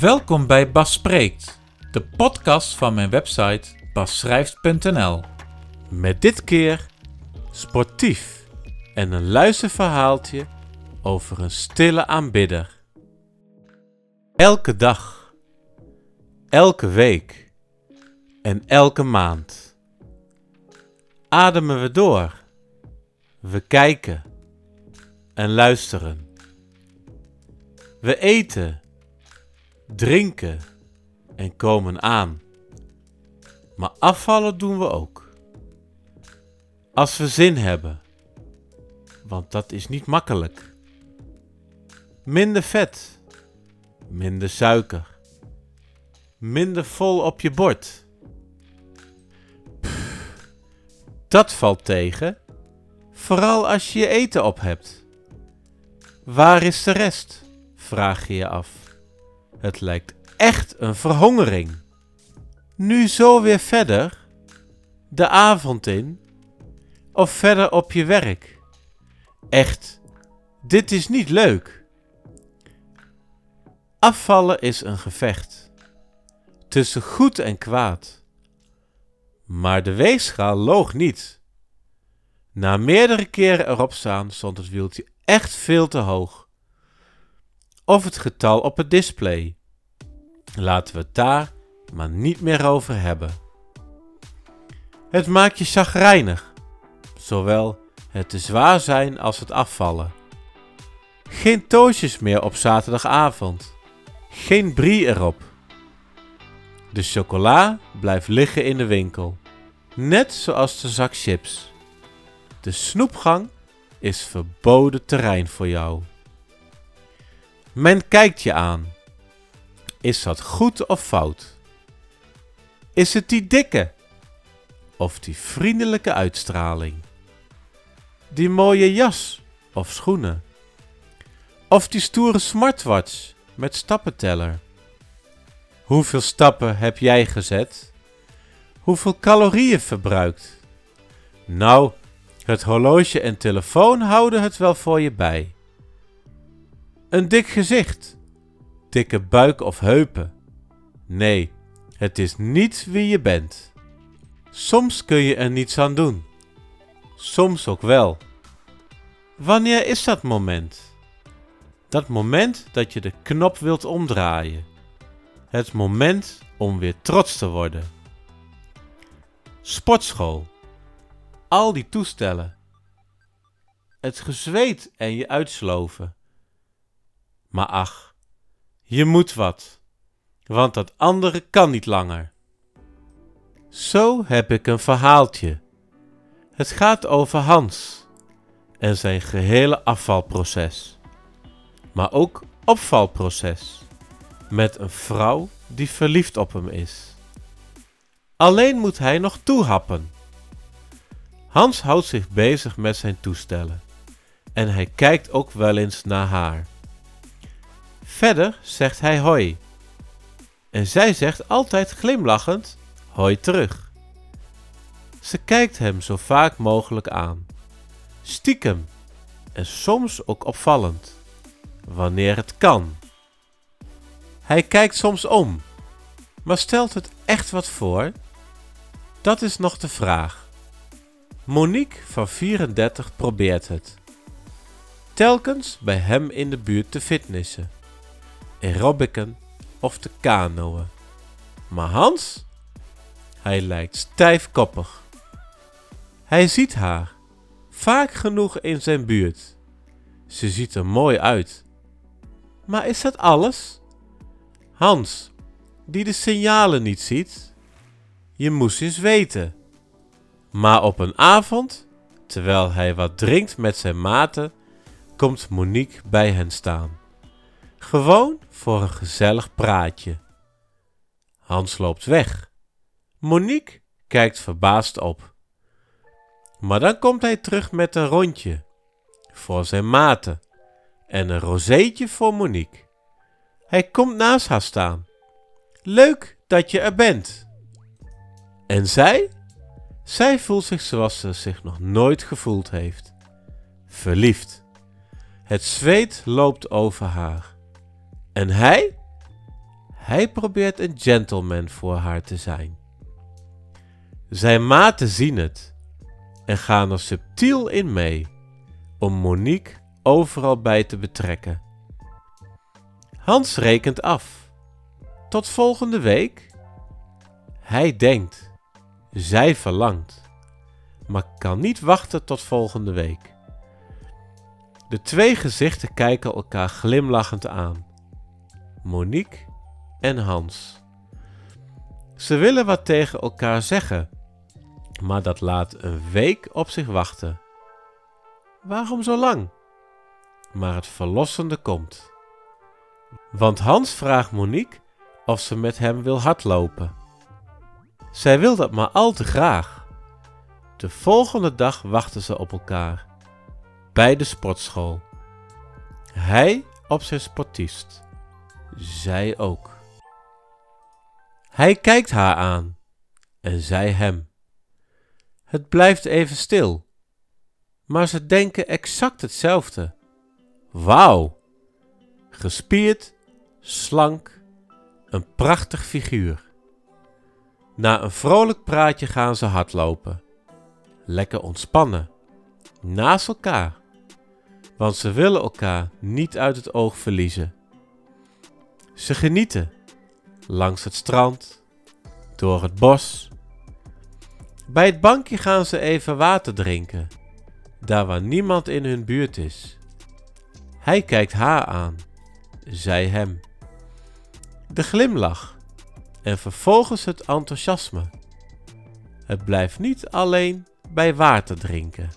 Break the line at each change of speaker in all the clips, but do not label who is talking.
Welkom bij Bas Spreekt, de podcast van mijn website basschrijft.nl.
Met dit keer sportief en een luisterverhaaltje over een stille aanbidder. Elke dag, elke week en elke maand ademen we door. We kijken en luisteren. We eten, drinken en komen aan. Maar afvallen doen we ook. Als we zin hebben, want dat is niet makkelijk. Minder vet, minder suiker, minder vol op je bord. Dat valt tegen, vooral als je je eten op hebt. Waar is de rest? vraag je je af. Het lijkt echt een verhongering. Nu zo weer verder, de avond in, of verder op je werk. Echt, dit is niet leuk. Afvallen is een gevecht tussen goed en kwaad. Maar de weegschaal loog niet. Na meerdere keren erop staan stond het wieltje echt veel te hoog. Of het getal op het display. Laten we het daar maar niet meer over hebben. Het maakt je chagrijnig, zowel het te zwaar zijn als het afvallen. Geen toosjes meer op zaterdagavond. Geen brie erop. De chocola blijft liggen in de winkel, net zoals de zak chips. De snoepgang is verboden terrein voor jou. Men kijkt je aan. Is dat goed of fout? Is het die dikke? Of die vriendelijke uitstraling? Die mooie jas of schoenen? Of die stoere smartwatch met stappenteller? Hoeveel stappen heb jij gezet? Hoeveel calorieën verbruikt? Nou, het horloge en telefoon houden het wel voor je bij. Een dik gezicht, dikke buik of heupen. Nee, het is niet wie je bent. Soms kun je er niets aan doen. Soms ook wel. Wanneer is dat moment? Dat moment dat je de knop wilt omdraaien. Het moment om weer trots te worden. Sportschool. Al die toestellen. Het gezweet en je uitsloven. Maar ach, je moet wat, want dat andere kan niet langer. Zo heb ik een verhaaltje. Het gaat over Hans en zijn gehele afvalproces, maar ook opvalproces met een vrouw die verliefd op hem is. Alleen moet hij nog toehappen. Hans houdt zich bezig met zijn toestellen en hij kijkt ook wel eens naar haar. Verder zegt hij hoi. En zij zegt altijd glimlachend hoi terug. Ze kijkt hem zo vaak mogelijk aan. Stiekem en soms ook opvallend, wanneer het kan. Hij kijkt soms om, maar stelt het echt wat voor? Dat is nog de vraag. Monique van 34 probeert het. Telkens bij hem in de buurt te fitnessen, aerobicen of te kanoën. Maar Hans? Hij lijkt stijfkoppig. Hij ziet haar, vaak genoeg in zijn buurt. Ze ziet er mooi uit. Maar is dat alles? Hans, die de signalen niet ziet? Je moest eens weten. Maar op een avond, terwijl hij wat drinkt met zijn maten, komt Monique bij hen staan. Gewoon voor een gezellig praatje. Hans loopt weg. Monique kijkt verbaasd op. Maar dan komt hij terug met een rondje voor zijn maten en een rozeetje voor Monique. Hij komt naast haar staan. Leuk dat je er bent. En zij? Zij voelt zich zoals ze zich nog nooit gevoeld heeft. Verliefd. Het zweet loopt over haar. En hij? Hij probeert een gentleman voor haar te zijn. Zijn maten zien het en gaan er subtiel in mee om Monique overal bij te betrekken. Hans rekent af. Tot volgende week? Hij denkt. Zij verlangt. Maar kan niet wachten tot volgende week. De twee gezichten kijken elkaar glimlachend aan. Monique en Hans. Ze willen wat tegen elkaar zeggen, maar dat laat een week op zich wachten. Waarom zo lang? Maar het verlossende komt. Want Hans vraagt Monique of ze met hem wil hardlopen. Zij wil dat maar al te graag. De volgende dag wachten ze op elkaar. Bij de sportschool. Hij op zijn sportiest. Zij ook. Hij kijkt haar aan en zij hem. Het blijft even stil, maar ze denken exact hetzelfde. Wauw! Gespierd, slank, een prachtig figuur. Na een vrolijk praatje gaan ze hardlopen. Lekker ontspannen, naast elkaar, want ze willen elkaar niet uit het oog verliezen. Ze genieten langs het strand, door het bos. Bij het bankje gaan ze even water drinken, daar waar niemand in hun buurt is. Hij kijkt haar aan, zij hem. De glimlach en vervolgens het enthousiasme. Het blijft niet alleen bij water drinken.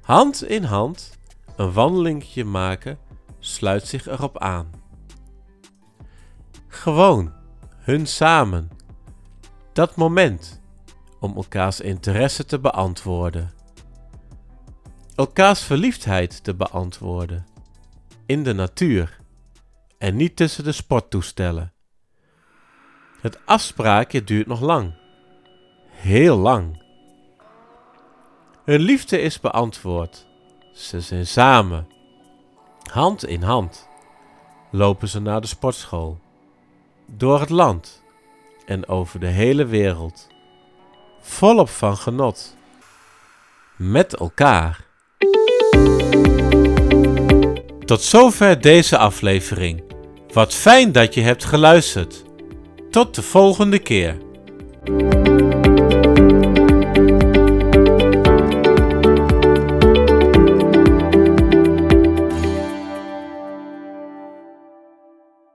Hand in hand een wandelingetje maken sluit zich erop aan. Gewoon, hun samen. Dat moment om elkaars interesse te beantwoorden. Elkaars verliefdheid te beantwoorden. In de natuur en niet tussen de sporttoestellen. Het afspraakje duurt nog lang. Heel lang. Hun liefde is beantwoord. Ze zijn samen. Hand in hand lopen ze naar de sportschool door het land en over de hele wereld. Volop van genot. Met elkaar. Tot zover deze aflevering. Wat fijn dat je hebt geluisterd. Tot de volgende keer.